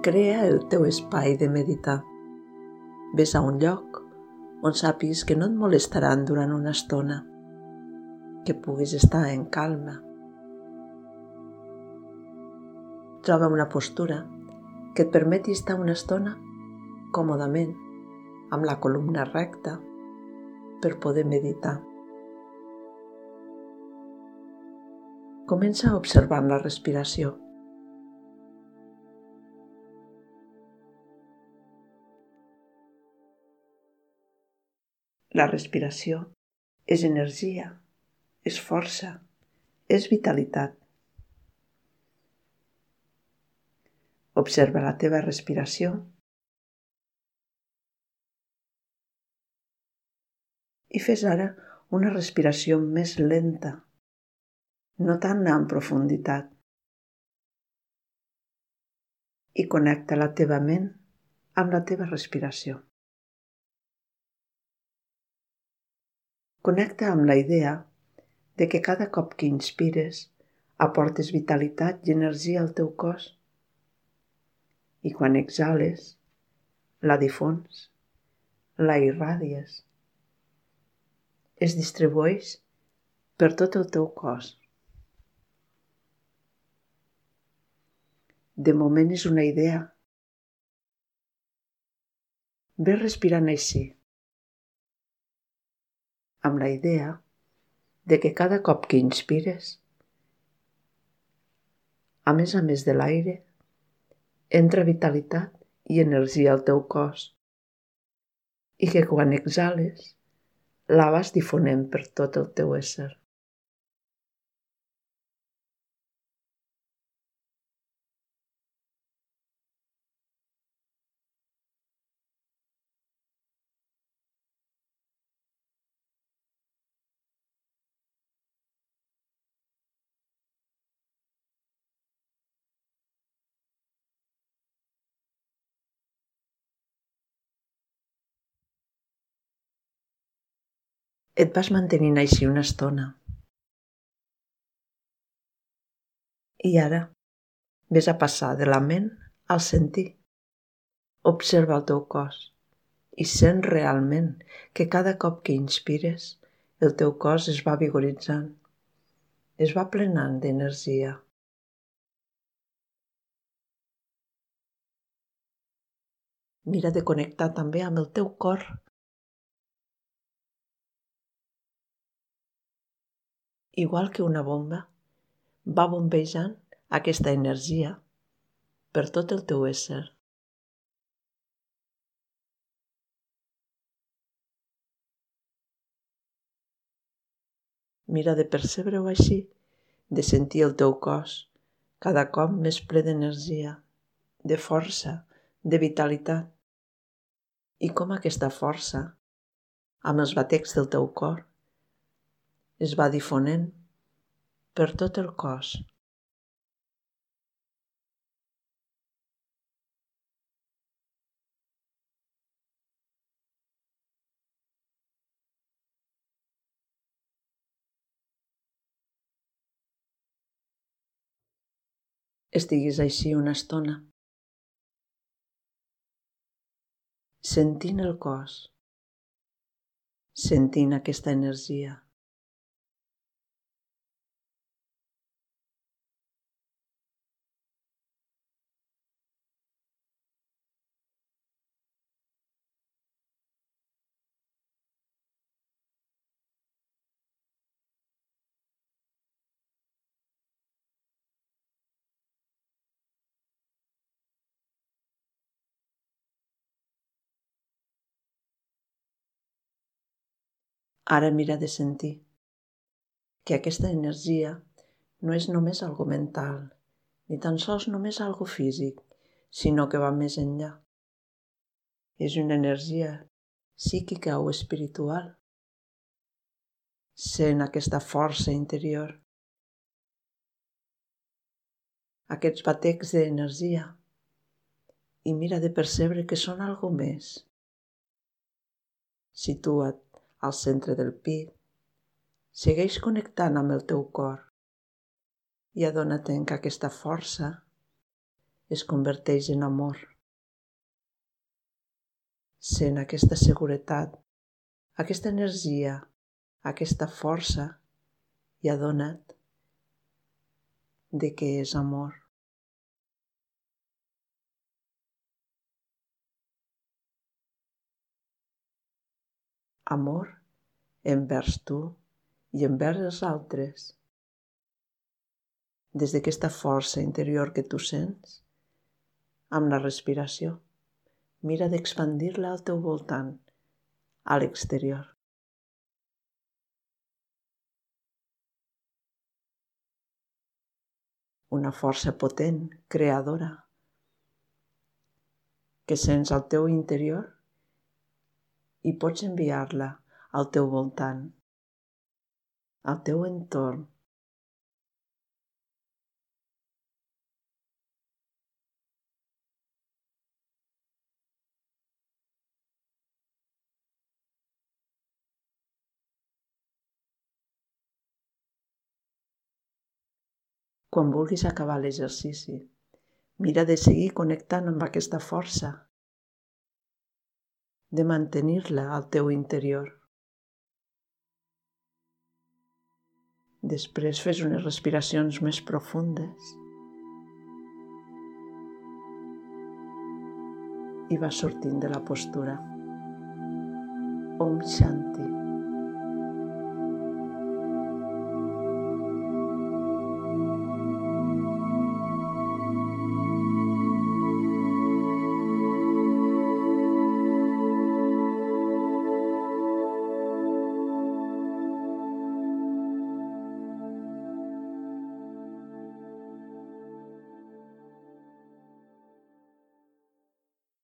Crea el teu espai de meditar. Ves a un lloc on sàpigues que no et molestaran durant una estona, que puguis estar en calma. Troba una postura que et permeti estar una estona còmodament, amb la columna recta, per poder meditar. Comença observant la respiració. La respiració és energia, és força, és vitalitat. Observa la teva respiració i fes ara una respiració més lenta, no tan en profunditat. I connecta la teva ment amb la teva respiració. Connecta amb la idea de que cada cop que inspires aportes vitalitat i energia al teu cos i quan exhales la difons, la irradies. Es distribueix per tot el teu cos. De moment és una idea. Ve respirant així amb la idea de que cada cop que inspires, a més a més de l'aire, entra vitalitat i energia al teu cos i que quan exhales la vas difonent per tot el teu ésser. Et vas mantenint així una estona. I ara ves a passar de la ment al sentir. Observa el teu cos i sent realment que cada cop que inspires el teu cos es va vigoritzant, es va plenant d'energia. Mira de connectar també amb el teu cor igual que una bomba, va bombejant aquesta energia per tot el teu ésser. Mira de percebre-ho així, de sentir el teu cos cada cop més ple d'energia, de força, de vitalitat. I com aquesta força, amb els batecs del teu cor, es va difonent per tot el cos. Estiguis així una estona, sentint el cos, sentint aquesta energia. Ara mira de sentir que aquesta energia no és només algo mental, ni tan sols només algo físic, sinó que va més enllà. És una energia psíquica o espiritual. Sent aquesta força interior. Aquests batecs d'energia i mira de percebre que són algo més. Situa't al centre del pit. Segueix connectant amb el teu cor i adona't que aquesta força es converteix en amor. Sent aquesta seguretat, aquesta energia, aquesta força i adona't de què és amor. Amor envers tu i envers els altres. Des d'aquesta força interior que tu sents, amb la respiració. Mira d'expandir-la al teu voltant, a l'exterior. Una força potent, creadora, que sents al teu interior i pots enviar-la al teu voltant, al teu entorn, quan vulguis acabar l'exercici. Mira de seguir connectant amb aquesta força, de mantenir-la al teu interior. Després fes unes respiracions més profundes i va sortint de la postura. Om Shanti.